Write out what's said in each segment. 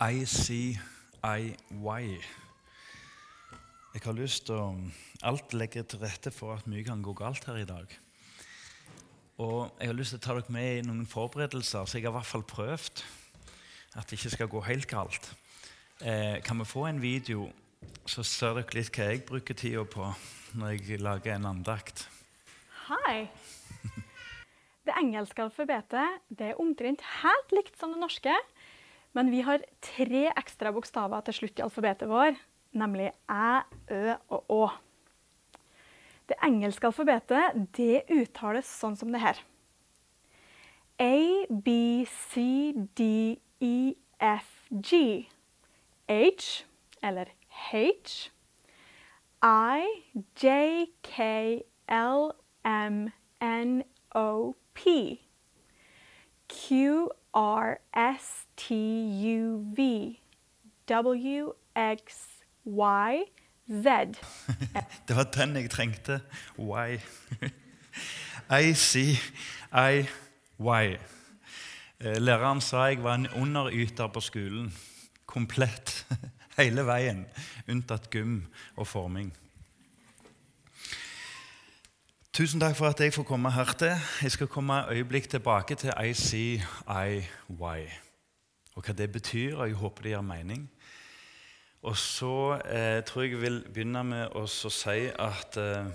ICIY. Jeg har lyst til å alt legger til rette for at mye kan gå galt her i dag. Og jeg har lyst til å ta dere med i noen forberedelser, så jeg har i hvert fall prøvd at det ikke skal gå helt galt. Eh, kan vi få en video, så ser dere litt hva jeg bruker tida på når jeg lager en andakt. Hei! Det engelske alfabetet det er omtrent helt likt som det norske, men vi har tre ekstra bokstaver til slutt i alfabetet vår, nemlig æ, ø og å. Det engelske alfabetet det uttales sånn som det her. A, B, C, D, E, F, G. H, eller H. I, J, K, L, M, N, O, P. Q, R, S, T, U, V. W, X, Y, Z. Det var den jeg trengte. Why? I-C-I-Y. Eh, Læreren sa jeg var en underyter på skolen. Komplett. Hele veien. Unntatt gym og forming. Tusen takk for at jeg får komme her til. Jeg skal komme et øyeblikk tilbake til ICIY. Og hva det betyr, og jeg håper det gir mening. Og så eh, tror jeg jeg vil begynne med å si at eh,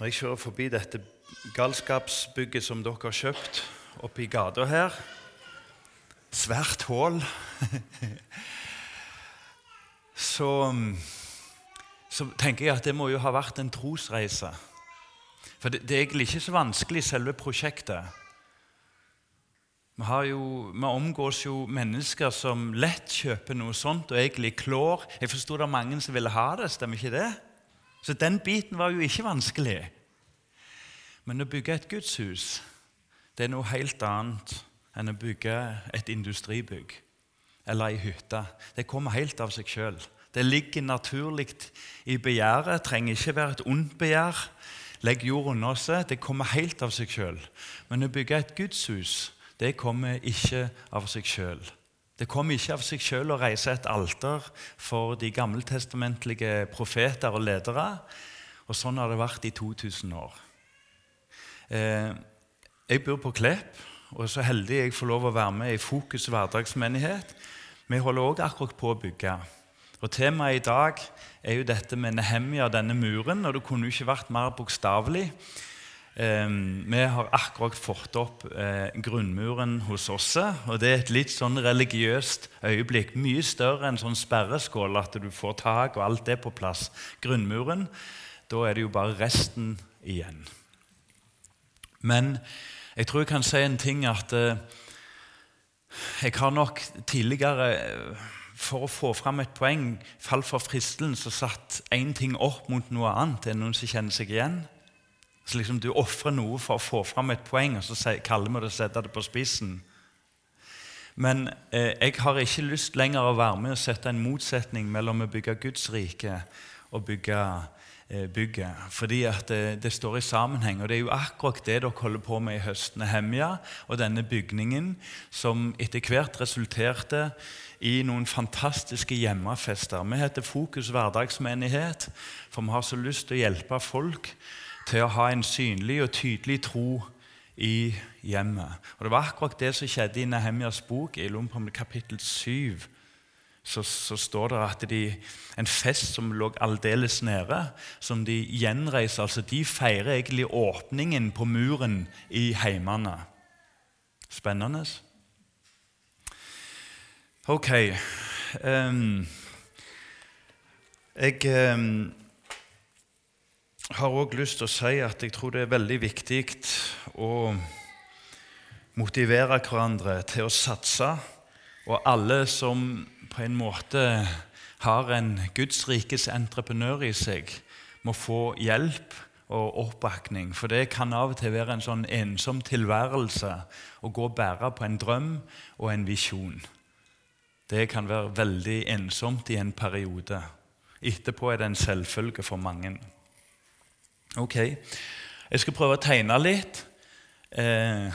når jeg kjører forbi dette galskapsbygget som dere har kjøpt oppe i gata her Svært hull. så, så tenker jeg at det må jo ha vært en trosreise. For det, det er egentlig ikke så vanskelig, selve prosjektet. Vi, jo, vi, omgås jo mennesker som lett kjøper noe sånt og egentlig klår. Jeg forsto det var mange som ville ha det, stemmer ikke det? Så den biten var jo ikke vanskelig. Men å bygge et gudshus det er noe helt annet enn å bygge et industribygg eller ei hytte. Det kommer helt av seg sjøl. Det ligger naturlig i begjæret. Trenger ikke være et ondt begjær. Legg jord under seg. Det kommer helt av seg sjøl. Men å bygge et gudshus det kommer ikke av seg sjøl. Det kommer ikke av seg sjøl å reise et alter for de gammeltestamentlige profeter og ledere. Og sånn har det vært i 2000 år. Eh, jeg bor på Klepp, og er så heldig jeg får lov å være med i Fokus hverdagsmenighet. Vi holder òg akkurat på å bygge. Og Temaet i dag er jo dette med Nehemia, denne muren. og Det kunne jo ikke vært mer bokstavelig. Eh, vi har akkurat fått opp eh, grunnmuren hos oss. og Det er et litt sånn religiøst øyeblikk. Mye større enn sånn sperreskål, at du får tak og alt det på plass. Grunnmuren. Da er det jo bare resten igjen. Men jeg tror jeg kan si en ting at eh, jeg har nok tidligere eh, for å få fram et poeng falt for fristelen så satt én ting opp mot noe annet. Er noen som kjenner seg igjen? Så liksom Du ofrer noe for å få fram et poeng, og så kaller vi det å sette det på spissen. Men eh, jeg har ikke lyst lenger å være med og sette en motsetning mellom å bygge Guds rike og bygge bygget. Fordi at det, det, står i sammenheng. Og det er jo akkurat det dere holder på med i høst. Nehemja og denne bygningen som etter hvert resulterte i noen fantastiske hjemmefester. Vi heter Fokus hverdagsmenighet, for vi har så lyst til å hjelpe folk til å ha en synlig og tydelig tro i hjemmet. Og Det var akkurat det som skjedde i Nehemjas bok. I Lompom kapittel 7 så, så, står det at de, en fest som lå aldeles nede, som de gjenreiser. altså De feirer egentlig åpningen på muren i heimene. Spennende. Ok. Um, jeg um, har òg lyst til å si at jeg tror det er veldig viktig å motivere hverandre til å satse. Og alle som på en måte har en Guds rikes entreprenør i seg, må få hjelp og oppbakning. For det kan av og til være en sånn ensom tilværelse å gå og bære på en drøm og en visjon. Det kan være veldig ensomt i en periode. Etterpå er det en selvfølge for mange. Ok, Jeg skal prøve å tegne litt. Eh,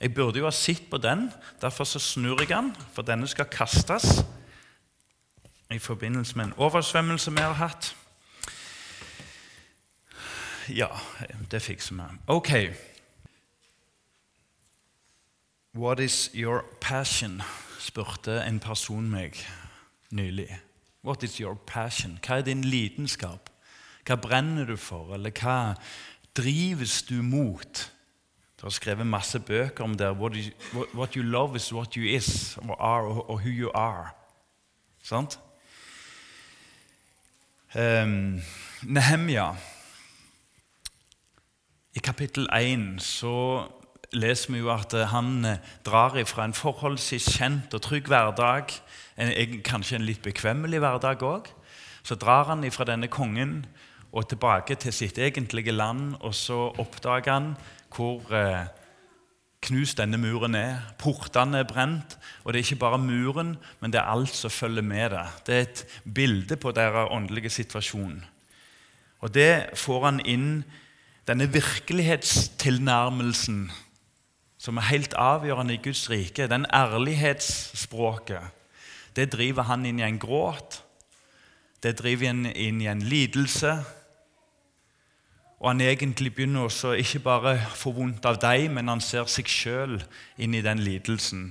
Jeg burde jo ha sett på den, derfor så snur jeg den, for denne skal kastes i forbindelse med en oversvømmelse vi har hatt. Ja, det fikser vi. Ok. What is your passion? spurte en person meg nylig. What is your passion? Hva er din lidenskap? Hva brenner du for, eller hva drives du mot? Du har skrevet masse bøker om det. What, you love is what you is, or are, or who you are. Sant? Um, Nehemja I kapittel 1 så leser vi jo at han eh, drar ifra en forholdsvis kjent og trygg hverdag, en, kanskje en litt bekvemmelig hverdag òg. Så drar han ifra denne kongen og tilbake til sitt egentlige land, og så oppdager han hvor eh, knust denne muren ned. Portene er brent, og det er ikke bare muren, men det er alt som følger med det. Det er et bilde på deres åndelige situasjon. Og det får han inn denne virkelighetstilnærmelsen som er helt avgjørende i Guds rike, den ærlighetsspråket, det driver han inn i en gråt. Det driver han inn i en lidelse. Og han egentlig begynner også ikke bare få vondt av deg, men han ser seg sjøl inn i den lidelsen.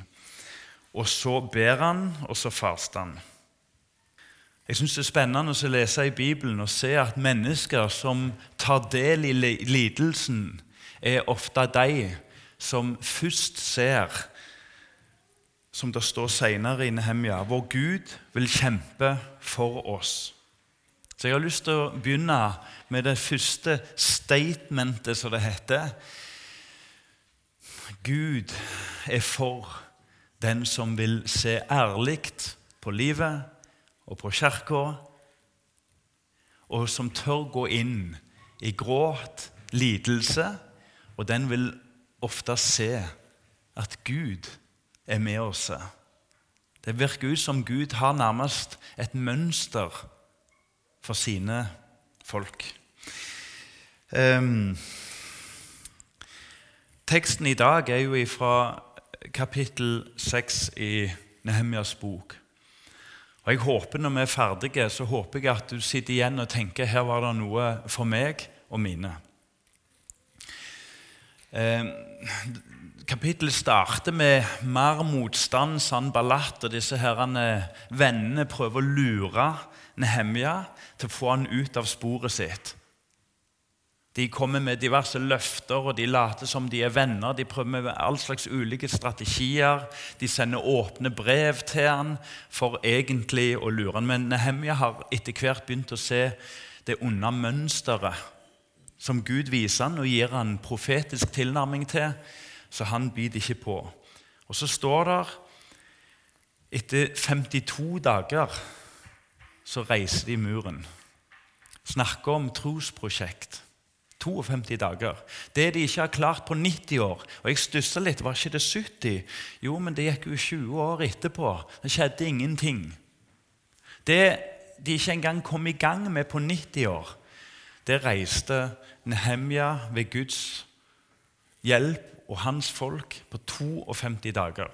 Og så ber han, og så faster han. Jeg syns det er spennende å lese i Bibelen og se at mennesker som tar del i lidelsen, er ofte de som først ser, som det står senere i Nehemja, hvor Gud vil kjempe for oss. Så jeg har lyst til å begynne med det første statementet, som det heter. Gud er for den som vil se ærlig på livet og på kirka, og som tør gå inn i gråt, lidelse, og den vil ofte se at Gud er med oss. Det virker ut som Gud har nærmest et mønster for sine folk. Um, teksten i dag er jo fra kapittel 6 i Nehemjas bok. Og jeg håper Når vi er ferdige, så håper jeg at du sitter igjen og tenker her var det noe for meg og mine. Kapittelet starter med mer motstand. Sanballat og disse herrene, vennene prøver å lure Nehemja til å få han ut av sporet sitt. De kommer med diverse løfter, og de later som de er venner. De prøver med all slags ulike strategier. De sender åpne brev til han for egentlig å lure han. Men Nehemja har etter hvert begynt å se det onde mønsteret som Gud viser han og gir han profetisk tilnærming til, så han biter ikke på. Og så står det etter 52 dager så reiser de muren. Snakker om trosprosjekt. 52 dager. Det de ikke har klart på 90 år. Og jeg stussa litt. Var ikke det 70? Jo, men det gikk jo 20 år etterpå. Det skjedde ingenting. Det de ikke engang kom i gang med på 90 år, det reiste Nehemja ved Guds hjelp og hans folk på 52 dager.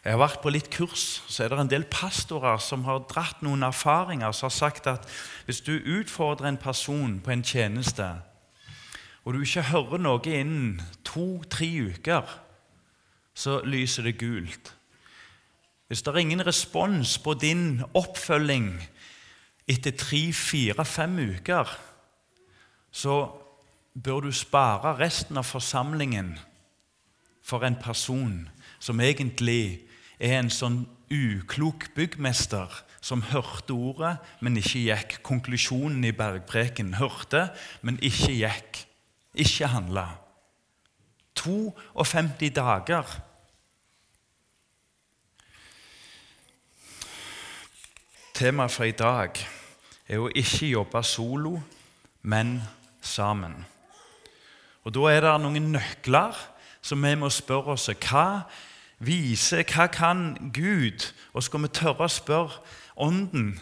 Jeg har vært på litt kurs, så er det en del pastorer som har dratt noen erfaringer som har sagt at hvis du utfordrer en person på en tjeneste, og du ikke hører noe innen to-tre uker, så lyser det gult. Hvis det er ingen respons på din oppfølging etter tre, fire, fem uker, så bør du spare resten av forsamlingen for en person som egentlig er en sånn uklok byggmester som hørte ordet, men ikke gikk. Konklusjonen i bergpreken hørte, men ikke gikk. Ikke handla. 52 dager. Temaet for i dag er å ikke jobbe solo, men sammen. Og Da er det noen nøkler som vi må spørre oss hva vise hva kan Gud Og skal vi tørre å spørre Ånden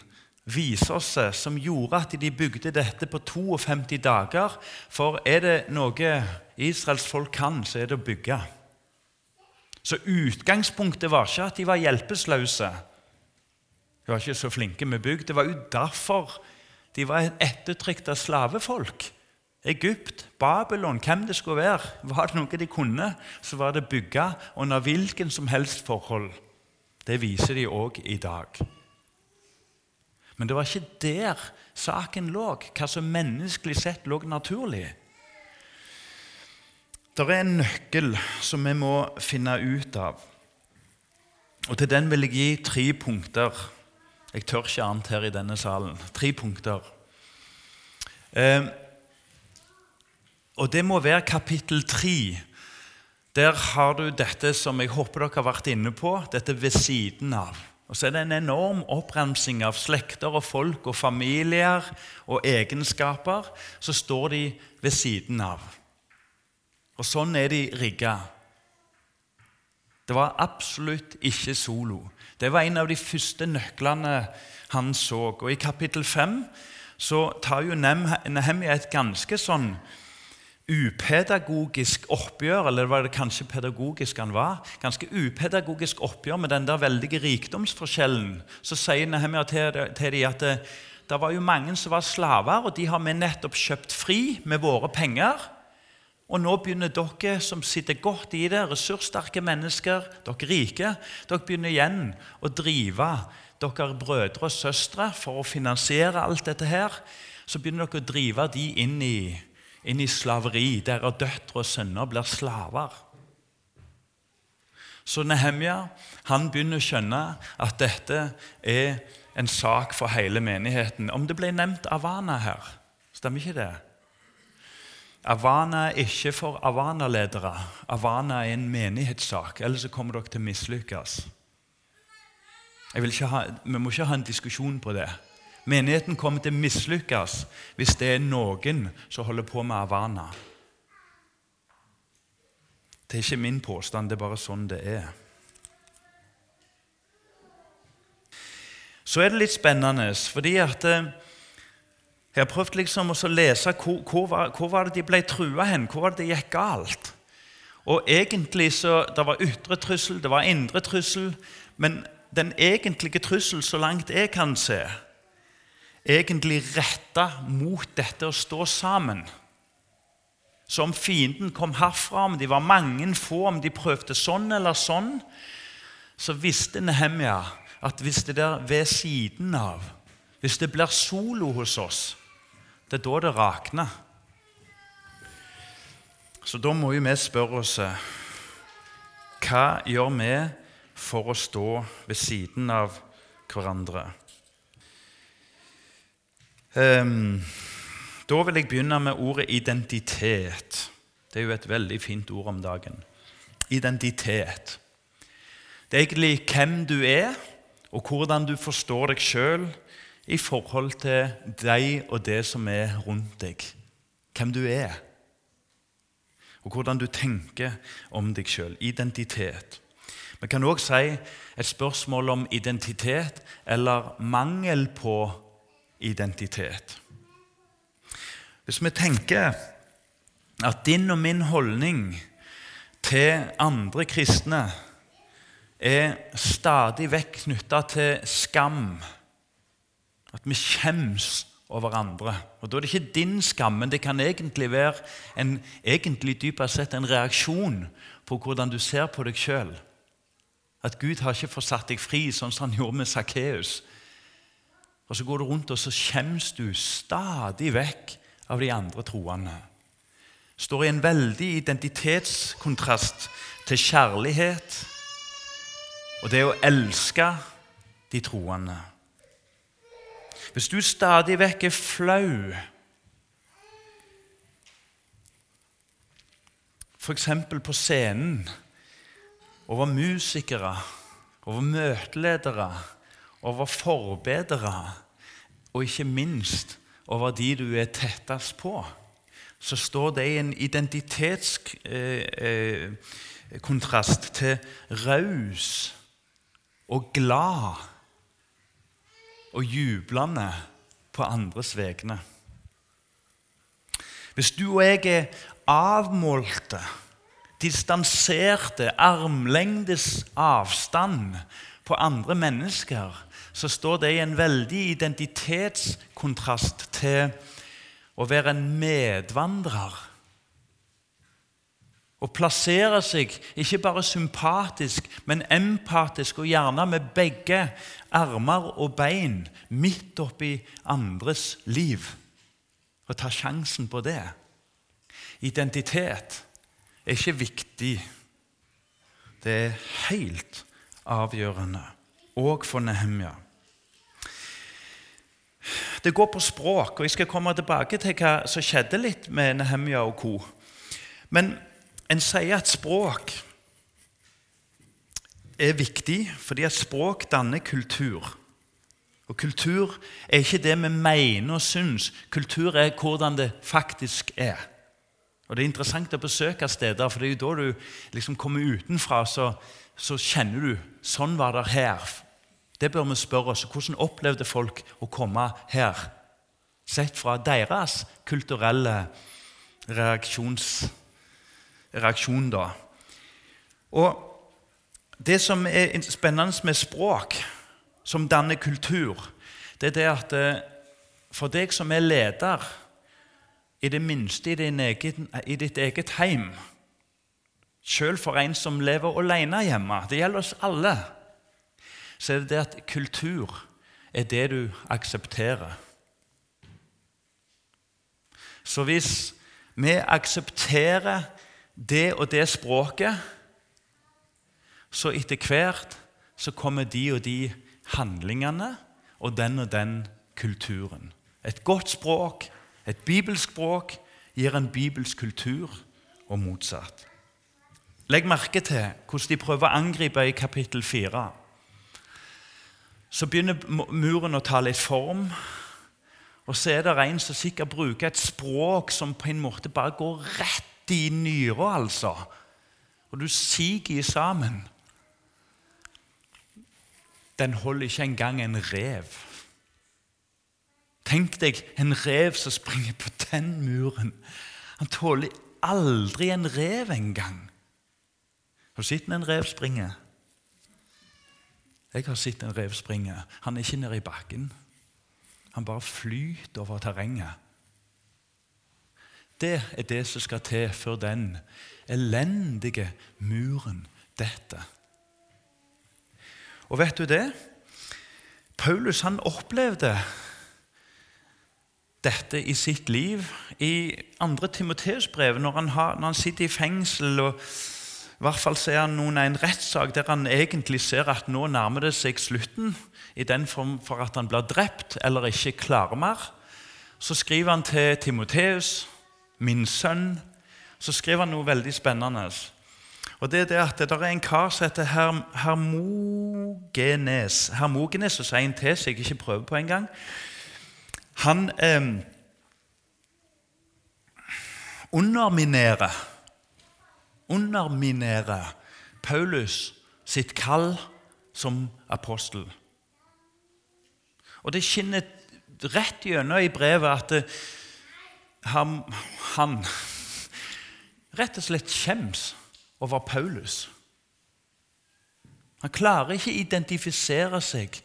vise oss som gjorde at de bygde dette på 52 dager? For er det noe Israels folk kan, så er det å bygge. Så utgangspunktet var ikke at de var hjelpeløse. De var ikke så flinke med bygg. Det var jo derfor de var et ettertrykt av slavefolk. Egypt, Babylon, hvem det skulle være. Var det noe de kunne, så var det bygge under hvilken som helst forhold. Det viser de òg i dag. Men det var ikke der saken lå, hva som menneskelig sett lå naturlig. Det er en nøkkel som vi må finne ut av. Og Til den vil jeg gi tre punkter. Jeg tør ikke annet her i denne salen. Tre punkter. Eh, og Det må være kapittel tre. Der har du dette som jeg håper dere har vært inne på, dette ved siden av. Og så er det en enorm oppramsing av slekter og folk og familier og egenskaper. Så står de ved siden av. Og sånn er de rigga. Det var absolutt ikke solo. Det var en av de første nøklene han så. Og I kapittel 5 så tar jo Nehemia et ganske sånn upedagogisk oppgjør, eller var det kanskje pedagogisk han var? Ganske upedagogisk oppgjør med den der veldige rikdomsforskjellen. Så sier Nehemia til, til dem at det, det var jo mange som var slaver, og de har vi nettopp kjøpt fri med våre penger. Og nå begynner dere som sitter godt i det, ressurssterke mennesker, dere rike, dere begynner igjen å drive dere brødre og søstre for å finansiere alt dette her. Så begynner dere å drive de inn i inn i slaveri, der døtre og sønner blir slaver. Så Nehemja han begynner å skjønne at dette er en sak for hele menigheten. Om det ble nevnt Avana her, stemmer ikke det? Avana er ikke for Avana-ledere. Avana er en menighetssak, ellers så kommer dere til å mislykkes. vi må ikke ha en diskusjon på det. Menigheten kommer til å mislykkes hvis det er noen som holder på med Havana. Det er ikke min påstand, det er bare sånn det er. Så er det litt spennende, fordi at eh, jeg har prøvd liksom å lese hvor, hvor, var, hvor var det de ble trua hen, hvor var det det gikk galt. Og egentlig så, Det var ytre trussel, det var indre trussel, men den egentlige trussel, så langt jeg kan se, egentlig retta mot dette å stå sammen. Så om fienden kom herfra, om de var mange få, om de prøvde sånn eller sånn, så visste Nehemia at hvis det der ved siden av, hvis det blir solo hos oss, det er da det rakner. Så da må jo vi spørre oss hva gjør vi for å stå ved siden av hverandre? Um, da vil jeg begynne med ordet identitet. Det er jo et veldig fint ord om dagen. Identitet. Det er egentlig hvem du er, og hvordan du forstår deg sjøl i forhold til deg og det som er rundt deg. Hvem du er, og hvordan du tenker om deg sjøl. Identitet. Vi kan òg si et spørsmål om identitet eller mangel på identitet. Hvis vi tenker at din og min holdning til andre kristne er stadig vekk knytta til skam, at vi skjems over andre. Og Da er det ikke din skam, men det kan egentlig være en, egentlig dypere sett en reaksjon på hvordan du ser på deg sjøl. At Gud har ikke forsatt deg fri, sånn som han gjorde med Sakkeus. Og så går du rundt og så skjems du stadig vekk av de andre troende. Står i en veldig identitetskontrast til kjærlighet og det å elske de troende. Hvis du stadig vekk er flau F.eks. på scenen over musikere, over møteledere over forbedere, og ikke minst over de du er tettest på, så står det i en identitetskontrast eh, eh, til raus og glad og jublende på andres vegne. Hvis du og jeg er avmålte, distanserte, armlengdes avstand på andre mennesker, så står det i en veldig identitetskontrast til å være en medvandrer. Å plassere seg ikke bare sympatisk, men empatisk, og gjerne med begge armer og bein midt oppi andres liv. Å ta sjansen på det. Identitet er ikke viktig. Det er helt avgjørende, òg for Nehemja. Det går på språk, og jeg skal komme tilbake til hva som skjedde litt med Nehemja og co. Men en sier at språk er viktig fordi at språk danner kultur. Og kultur er ikke det vi mener og syns. Kultur er hvordan det faktisk er. Og Det er interessant å besøke steder, for det er jo da du liksom kommer utenfra, så, så kjenner du sånn var det her. Det bør vi spørre oss. Hvordan opplevde folk å komme her? Sett fra deres kulturelle reaksjon, da. Og Det som er spennende med språk, som danner kultur, det er det at eh, for deg som er leder, i det minste i, egen, i ditt eget heim, sjøl for en som lever alene hjemme Det gjelder oss alle så er det det at kultur er det du aksepterer. Så hvis vi aksepterer det og det språket, så etter hvert så kommer de og de handlingene og den og den kulturen. Et godt språk, et bibelsk språk, gir en bibelsk kultur, og motsatt. Legg merke til hvordan de prøver å angripe i kapittel 4. Så begynner muren å ta litt form. Og så er det en som sikkert bruker et språk som på en måte bare går rett i nyra, altså. Og du siger i sammen. Den holder ikke engang en rev. Tenk deg en rev som springer på den muren. Han tåler aldri en rev engang. Har du sett en rev springer? Jeg har sett en rev springe. Han er ikke nede i bakken. Han bare flyter over terrenget. Det er det som skal til før den elendige muren detter. Og vet du det? Paulus han opplevde dette i sitt liv i andre Timoteus brev, når, når han sitter i fengsel og i hvert fall ser han noen en rettssak der han egentlig ser at nå nærmer det seg slutten, i den form for at han blir drept eller ikke klarer mer. Så skriver han til Timoteus, min sønn, så skriver han noe veldig spennende. Og Det er det at det er en kar som heter Herm Hermogenes. Hermogenes, og sier en til så jeg ikke prøver på engang. Han eh, underminerer underminere Paulus sitt kall som apostel. Og Det skinner rett gjennom i brevet at eh, han, han rett og slett skjems over Paulus. Han klarer ikke å identifisere seg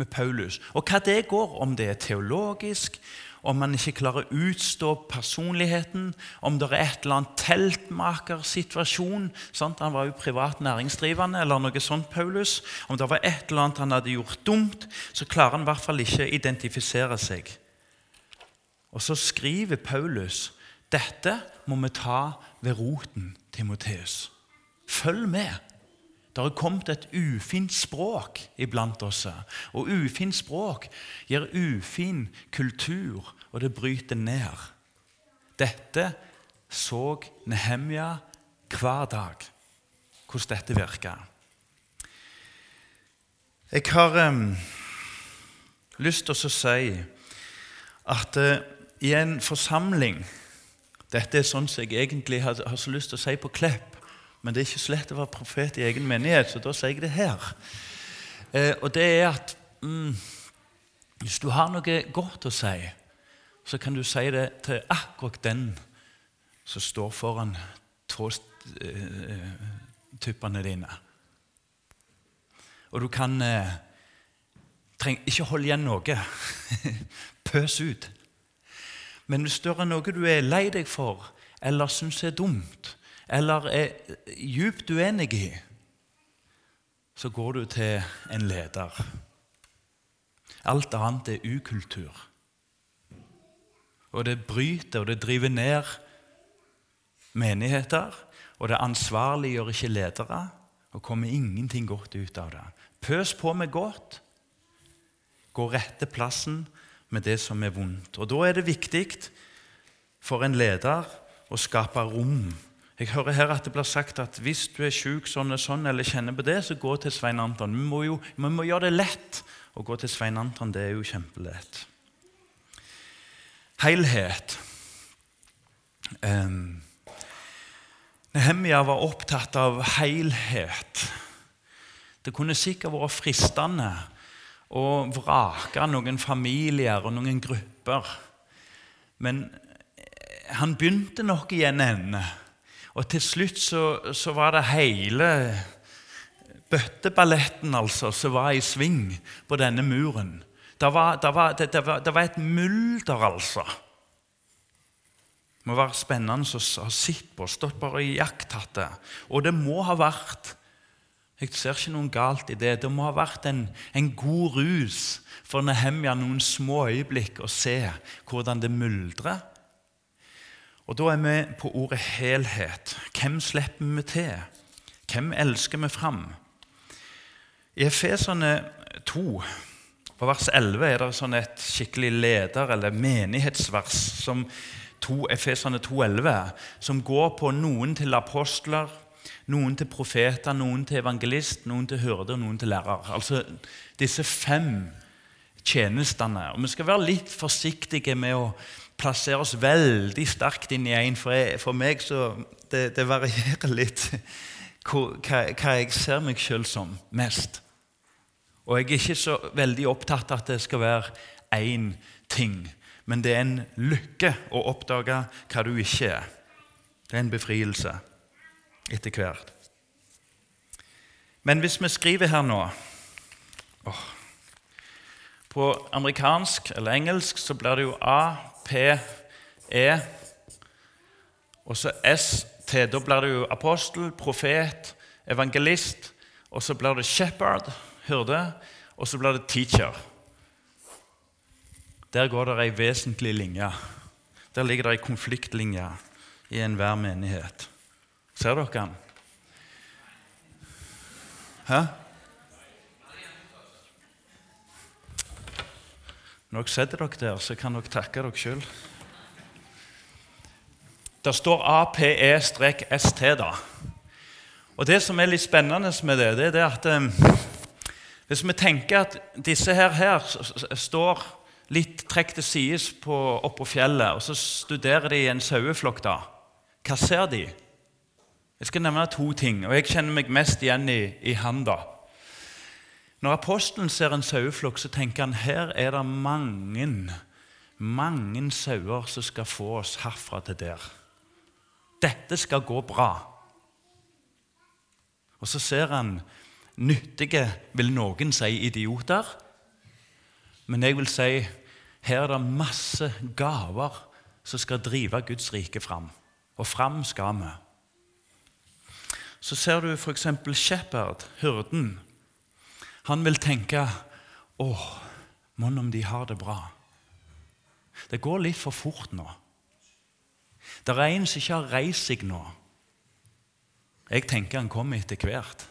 med Paulus. Og hva det går, om det er teologisk, om man ikke klarer å utstå personligheten, om det er et eller annet teltmakersituasjon sant? Han var jo privat næringsdrivende, eller noe sånt, Paulus. Om det var et eller annet han hadde gjort dumt, så klarer han i hvert fall ikke å identifisere seg. Og så skriver Paulus dette må vi ta ved roten, Timoteus. Følg med. Det har kommet et ufint språk iblant oss. Og ufint språk gir ufin kultur, og det bryter ned. Dette så Nehemja hver dag, hvordan dette virka. Jeg har um, lyst til å si at uh, i en forsamling Dette er sånn som jeg egentlig har, har så lyst til å si på Klepp men det er ikke så lett å være profet i egen menighet, så da sier jeg det her. Eh, og det er at mm, hvis du har noe godt å si, så kan du si det til akkurat den som står foran tåstuppene dine. Og du kan eh, treng, ikke holde igjen noe. Pøs ut. Men hvis det er noe du er lei deg for, eller syns er dumt, eller er djupt uenig i, så går du til en leder. Alt annet er ukultur. Og det bryter og det driver ned menigheter. Og det ansvarliggjør ikke ledere, og kommer ingenting godt ut av det. Pøs på med godt. Gå rette plassen med det som er vondt. Og Da er det viktig for en leder å skape rom. Jeg hører her at det blir sagt at hvis du er syk sånn og sånn, eller kjenner på det, så gå til Svein Anton. Vi må jo vi må gjøre det lett å gå til Svein Anton. Det er jo kjempelett. Helhet. Um, Nehemia var opptatt av helhet. Det kunne sikkert vært fristende å vrake noen familier og noen grupper. Men han begynte nok i en ende. Og til slutt så, så var det hele bøtteballetten altså, som var i sving på denne muren. Det var, det var, det, det var, det var et mulder, altså. Det må være spennende å ha sett på, stått bare og iakttatt det. Og det må ha vært Jeg ser ikke noe galt i det. Det må ha vært en, en god rus for Nehemja noen små øyeblikk å se hvordan det muldrer. Og Da er vi på ordet helhet. Hvem slipper vi til? Hvem elsker vi fram? I Efesene 2, på vers 11, er det sånn et skikkelig leder- eller menighetsvers som to, Efesene 2,11, som går på noen til apostler, noen til profeter, noen til evangelist, noen til hyrde og noen til lærer. Altså disse fem tjenestene. Og Vi skal være litt forsiktige med å plassere oss veldig sterkt inn i én. For, for, meg så det, det varierer litt hva, hva, jeg ser meg sjøl som mest. Og jeg er ikke så veldig opptatt av at det skal være én ting men det er en lykke å oppdage hva du ikke er. Det er en befrielse etter hvert. Men hvis vi skriver her nå På amerikansk eller engelsk så blir det jo A, P, E og så S, T. Da blir det jo apostel, profet, evangelist, og så blir det shepherd, hyrde, og så blir det teacher. Der går det ei vesentlig linje. Der ligger det ei konfliktlinje i enhver menighet. Ser dere den? Hæ? Når dere setter dere der, så kan dere takke dere sjøl. Det står APE-ST, da. Og Det som er litt spennende med det, det er at eh, hvis vi tenker at disse her, her står litt trukket til sides oppå fjellet, og så studerer de en saueflokk. da. Hva ser de? Jeg skal nevne to ting, og jeg kjenner meg mest igjen i, i han. da. Når apostelen ser en saueflokk, så tenker han her er det mange, mange sauer som skal få oss herfra til der. Dette skal gå bra. Og så ser han nyttige, vil noen si, idioter. Men jeg vil si her er det masse gaver som skal drive Guds rike fram. Og fram skal vi. Så ser du f.eks. Shepherd, hyrden. Han vil tenke Å, mon om de har det bra. Det går litt for fort nå. Det er en som ikke har reist seg nå. Jeg tenker han kommer etter hvert.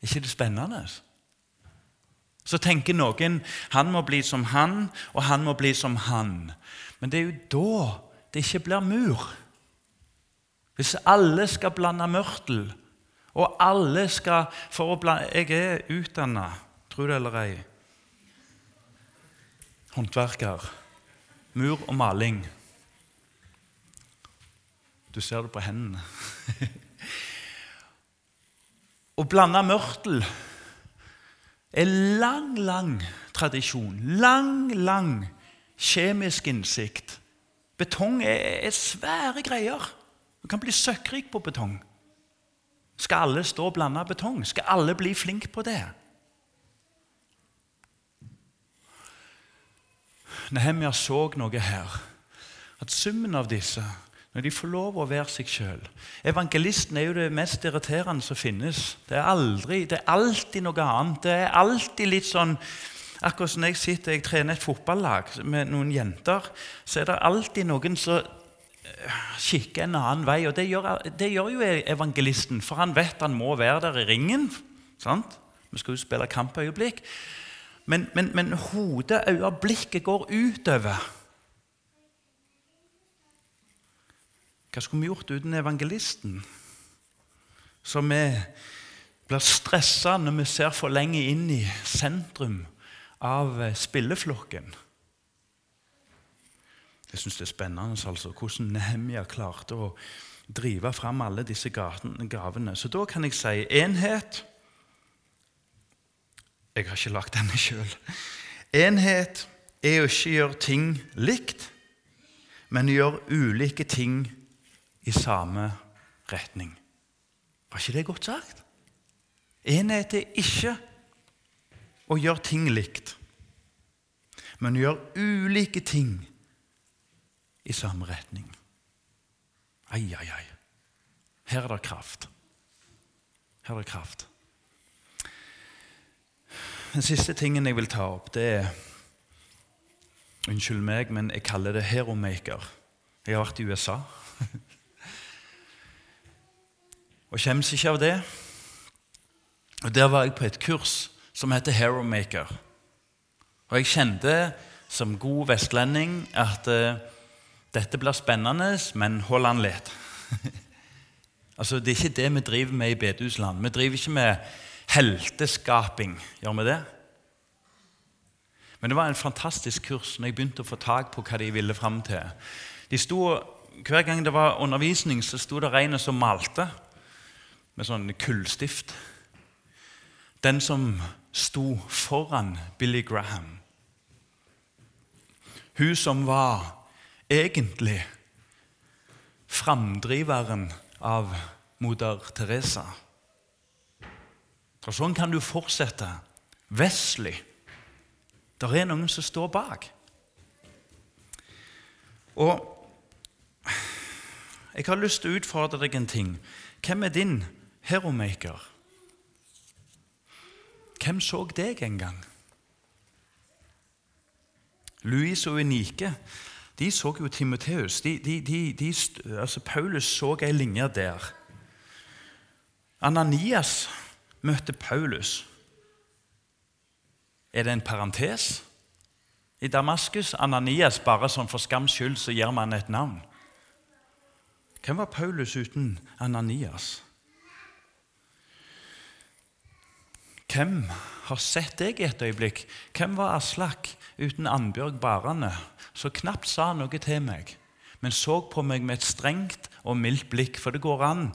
Er ikke det spennende? Så tenker noen han må bli som han, og han må bli som han. Men det er jo da det ikke blir mur. Hvis alle skal blande mørtel, og alle skal for å blande, Jeg er utdanna, tro det eller ei, håndverker. Mur og maling. Du ser det på hendene. Å blande mørtel er lang, lang tradisjon, lang, lang kjemisk innsikt Betong er, er svære greier. Du kan bli søkkrik på betong. Skal alle stå og blande betong? Skal alle bli flinke på det? Nehemia så noe her. At summen av disse, når de får lov å være seg sjøl Evangelisten er jo det mest irriterende som finnes. Det er, aldri, det er alltid noe annet. Det er alltid litt sånn Akkurat som jeg sitter jeg trener et fotballag med noen jenter, så er det alltid noen som kikker en annen vei. Og det gjør, det gjør, jo evangelisten, for han vet han må være der i ringen. Sant? Vi skal jo spille kampøyeblikk. Men, men, men hodet, øyne, blikket går utover. Hva skulle vi gjort uten evangelisten? Så vi blir stressa når vi ser for lenge inn i sentrum av spilleflokken. Jeg syns det er spennende altså, hvordan Nehemia klarte å drive fram alle disse gavene. Så da kan jeg si enhet jeg har ikke lagt denne sjøl. Enhet er å ikke gjøre ting likt, men å gjøre ulike ting i samme retning. Var ikke det godt sagt? Enhet er ikke å gjøre ting likt, men å gjøre ulike ting i samme retning. Ai, ai, ai. Her er det kraft. Her er det kraft. Den siste tingen jeg vil ta opp, det er Unnskyld meg, men jeg kaller det Heromaker. Jeg har vært i USA. Og skjemmes ikke av det. Og Der var jeg på et kurs som heter Heromaker. Og jeg kjente som god vestlending at uh, dette blir spennende, men hold an litt. altså, Det er ikke det vi driver med i bedehusland. Vi driver ikke med helteskaping. Gjør vi det? Men det var en fantastisk kurs når jeg begynte å få tak på hva de ville fram til. De sto, hver gang det var undervisning, så sto det regnet som malte med sånn kullstift. Den som sto foran Billy Graham. Hun som var egentlig framdriveren av moder Teresa. For sånn kan du fortsette. Wesley. Der er noen som står bak. Og jeg har lyst til å utfordre deg en ting. Hvem er din heromaker? Hvem så deg en gang? Louise og Unike de så jo Timoteus. De, de, altså Paulus så ei linje der. Ananias møtte Paulus. Er det en parentes? I Damaskus, Ananias, bare sånn for skams skyld, så gir man et navn. Hvem var Paulus uten Ananias? Hvem har sett deg i et øyeblikk? Hvem var Aslak uten Annbjørg Barane, så knapt sa han noe til meg, men så på meg med et strengt og mildt blikk? For det går an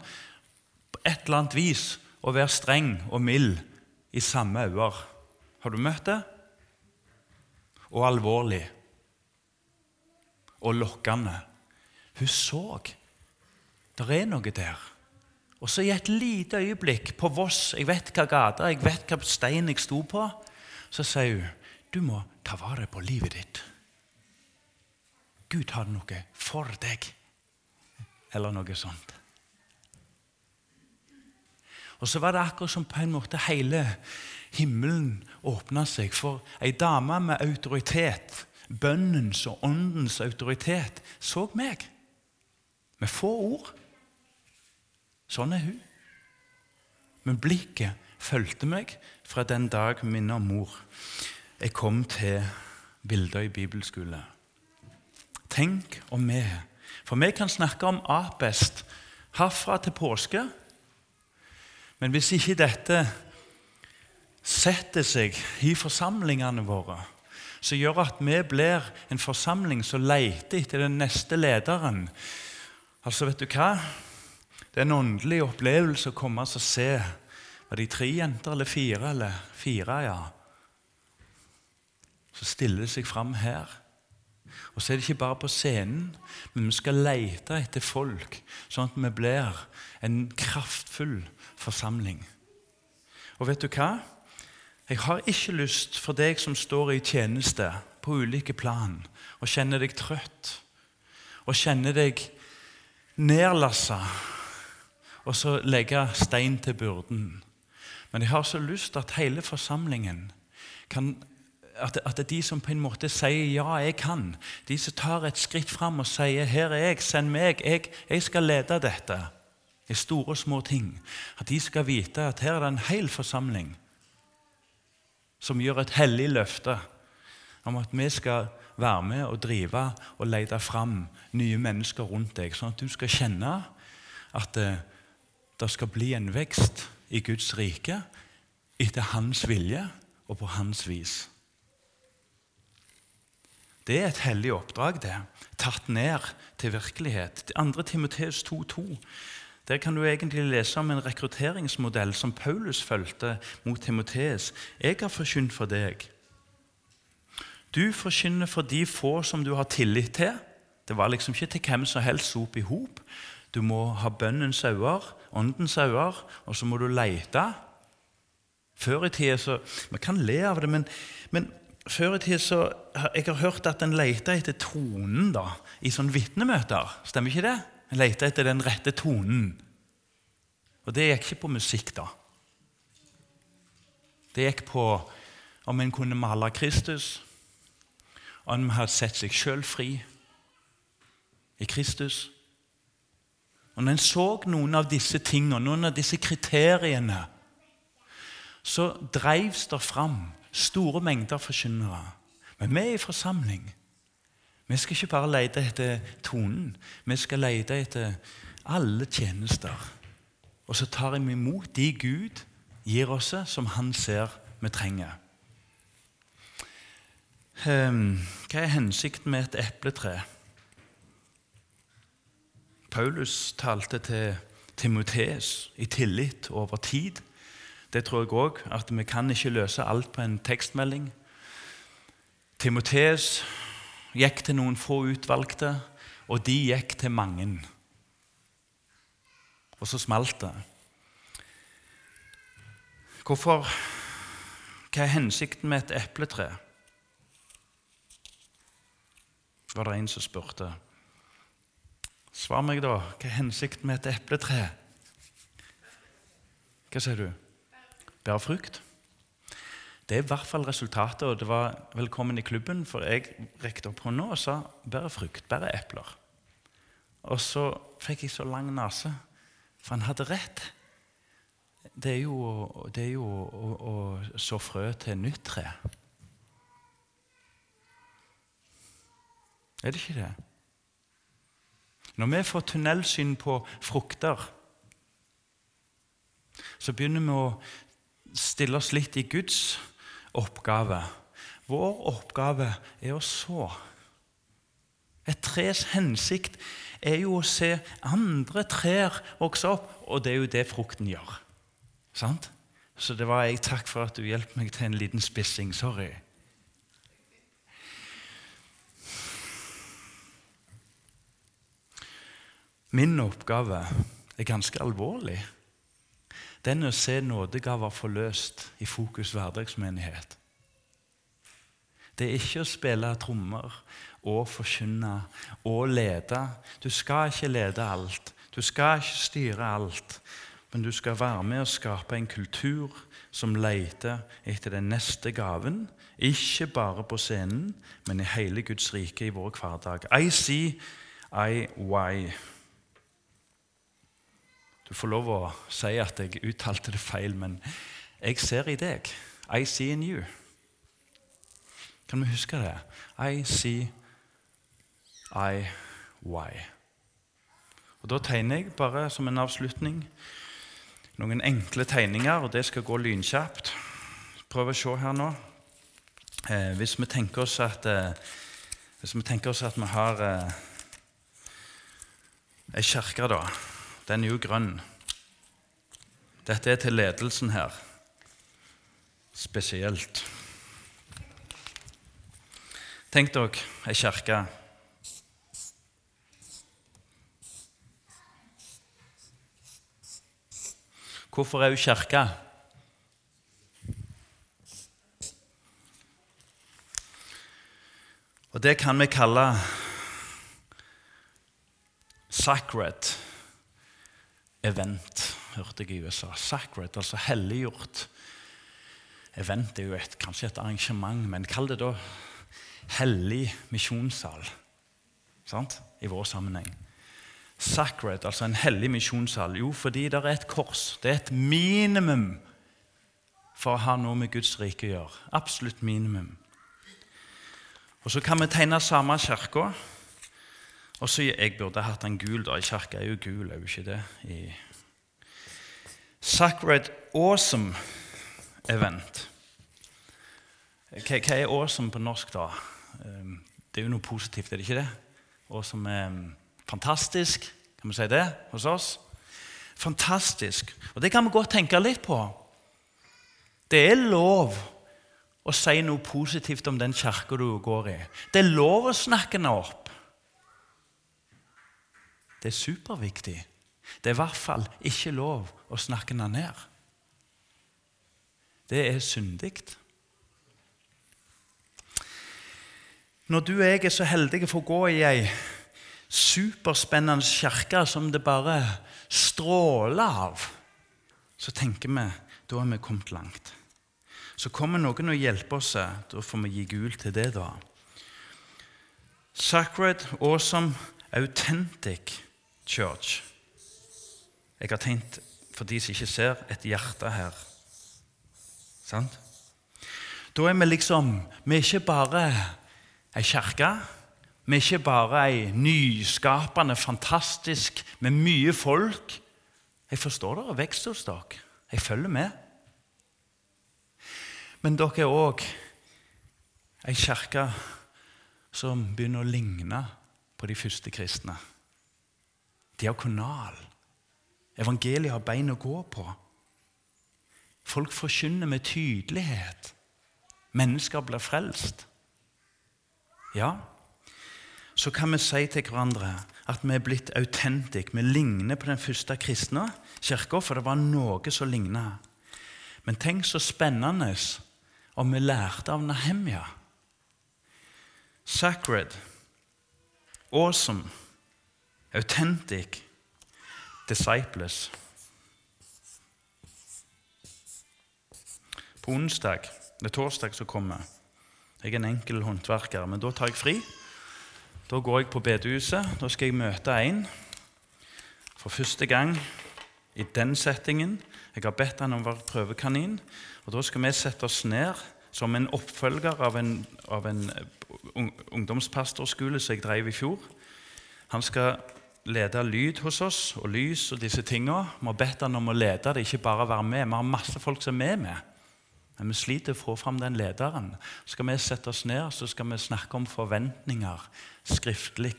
på et eller annet vis å være streng og mild i samme øyne. Har du møtt det? Og alvorlig. Og lokkende. Hun så. Det er noe der. Og så i et lite øyeblikk på Voss, jeg vet hva gate, jeg vet hva stein jeg sto på, så sier hun du må ta vare på livet ditt. Gud har noe for deg. Eller noe sånt. Og så var det akkurat som på en måte hele himmelen åpna seg for ei dame med autoritet, bønnens og åndens autoritet, så meg. Med få ord. Sånn er hun. Men blikket fulgte meg fra den dag min mor jeg kom til bilder i bibelskole. Tenk om vi For vi kan snakke om Apest herfra til påske. Men hvis ikke dette setter seg i forsamlingene våre, som gjør at vi blir en forsamling som leter etter den neste lederen Altså, vet du hva? Det er en åndelig opplevelse å komme og se Var de tre jenter eller fire? Eller fire, ja. Så stiller seg fram her. Og så er det ikke bare på scenen, men vi skal lete etter folk, sånn at vi blir en kraftfull forsamling. Og vet du hva? Jeg har ikke lyst for deg som står i tjeneste på ulike plan, og kjenner deg trøtt, og kjenner deg nedlassa, og så legge stein til byrden. Men jeg har så lyst at hele forsamlingen kan at, at, de som på en måte sier 'ja, jeg kan', de som tar et skritt fram og sier 'her er jeg, send meg, jeg, jeg skal lede dette' i store og små ting, at de skal vite at her er det en hel forsamling som gjør et hellig løfte om at vi skal være med og drive og lete fram nye mennesker rundt deg, sånn at du skal kjenne at det, det skal bli en vekst i Guds rike etter Hans vilje og på Hans vis. Det er et hellig oppdrag, det. Tatt ned til virkelighet. 2. Timoteus 2,2. Der kan du egentlig lese om en rekrutteringsmodell som Paulus fulgte mot Timoteus. Jeg har forkynt for deg. Du forkynner for de få som du har tillit til. Det var liksom ikke til hvem som helst sop i hop. Du må ha bønnens øyne, åndens øyne, og så må du leite. Før i tida så Vi kan le av det, men, men før i tid så Jeg har hørt at en leter etter tonen da, i sånne vitnemøter. Stemmer ikke det? En leter etter den rette tonen. Og det gikk ikke på musikk, da. Det gikk på om en kunne male Kristus, om en hadde sett seg sjøl fri i Kristus. Og Når en så noen av disse tingene, noen av disse kriteriene, så dreivs det fram store mengder forkynnere. Men vi er i forsamling. Vi skal ikke bare lete etter tonen, vi skal lete etter alle tjenester. Og så tar vi imot de Gud gir oss, som Han ser vi trenger. Ehm, hva er hensikten med et epletre? Paulus talte til Timotees i tillit over tid. Det tror jeg òg, at vi kan ikke løse alt på en tekstmelding. Timoteus gikk til noen få utvalgte, og de gikk til mange. Og så smalt det. Hvorfor? Hva er hensikten med et epletre? var det en som spurte. Svar meg, da. Hva er hensikten med et epletre? Hva sier du? Bærer frukt. Det er i hvert fall resultatet, og det var velkommen i klubben, for jeg rekte opp hånda og sa 'bære frukt, bære epler'. Og så fikk jeg så lang nese, for han hadde rett. Det er jo, det er jo å, å, så frø til nytt tre. Er det ikke det? Når vi får tunnelsyn på frukter, så begynner vi å stille oss litt i Guds oppgave. Vår oppgave er å så. Et tres hensikt er jo å se andre trær vokse opp, og det er jo det frukten gjør. Sant? Så det var jeg. Takk for at du hjalp meg til en liten spissing. Sorry. Min oppgave er ganske alvorlig den å se nådegaver forløst i Fokus hverdagsmenighet. Det er ikke å spille trommer og forkynne og lede. Du skal ikke lede alt. Du skal ikke styre alt. Men du skal være med og skape en kultur som leter etter den neste gaven. Ikke bare på scenen, men i hele Guds rike i vår hverdag. I see, I why. Du får lov å si at jeg uttalte det feil, men jeg ser i deg. I see in you. Kan vi huske det? I see I why. Og Da tegner jeg bare som en avslutning noen enkle tegninger, og det skal gå lynkjapt. Prøv å se her nå. Eh, hvis vi tenker oss at eh, hvis vi tenker oss at vi har eh, ei da den er jo grønn. Dette er til ledelsen her spesielt. Tenk dere ei kirke. Hvorfor er hun kirke? Og det kan vi kalle sacred event, hørte jeg i USA. Sacred, altså helliggjort event er jo et, kanskje et arrangement, men kall det da hellig misjonssal. Sant? I vår sammenheng. Sacred, altså en hellig misjonssal. Jo, fordi det er et kors. Det er et minimum for å ha noe med Guds rike å gjøre. Absolutt minimum. Og Så kan vi tegne samme kirka. Og så Jeg burde hatt en gul. da, Kirka er jo gul, er jo ikke det? I Sacred Awesome Event. Hva, er awesome på norsk, da? Ehm, det er jo noe positivt, er det ikke det? Awesome er ehm, fantastisk. Kan vi si det hos oss? Fantastisk. Og det kan vi godt tenke litt på. Det er lov å si noe positivt om den kirka du går i. Det er lov å snakke henne opp. Det er superviktig. Det er i hvert fall ikke lov å snakke den ned. Det er syndig. Når du og jeg er så heldige for å gå i ei superspennende kirke som det bare stråler av, så tenker vi da er vi kommet langt. Så kommer noen og hjelper oss. Da får vi gi gul til det, da. Sacred, awesome, authentic church. Jeg har tenkt, for de som ikke ser, et hjerte her. Sant? Da er vi liksom Vi er ikke bare ei kirke. Vi er ikke bare ei nyskapende, fantastisk, med mye folk. Jeg forstår dere vekst hos dere. Jeg følger med. Men dere er òg ei kirke som begynner å ligne på de første kristne. Diakonal. Evangeliet har bein å gå på. Folk forkynner med tydelighet. Mennesker blir frelst. Ja, så kan vi si til hverandre at vi er blitt autentiske. Vi ligner på den første kristne kirka, for det var noe som ligna. Men tenk så spennende og vi lærte av Nahemia. Sacred, awesome, authentic, disciples. På onsdag, det er torsdag som kommer Jeg er en enkel håndverker, men da tar jeg fri. Da går jeg på bedehuset. Da skal jeg møte en for første gang i den settingen. Jeg har bedt han om å være prøvekanin. Og Da skal vi sette oss ned som en oppfølger av en, av en ungdomspastorskole som jeg drev i fjor. Han skal lede lyd hos oss, og lys og disse tinga. Vi har bedt han om å lede det, ikke bare være med. Vi har masse folk som er med. Men vi sliter å få fram den lederen. Skal vi sette oss ned så skal vi snakke om forventninger skriftlig.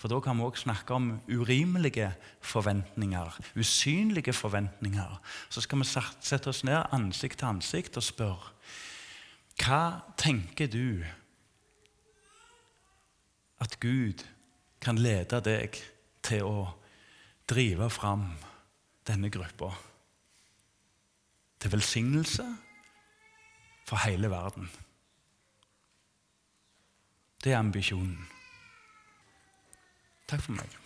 For da kan vi òg snakke om urimelige forventninger, usynlige forventninger. Så skal vi sette oss ned ansikt til ansikt og spørre hva tenker du at Gud kan lede deg til å drive fram denne gruppa? Til velsignelse for hele verden. Det er ambisjonen. Takk for meg.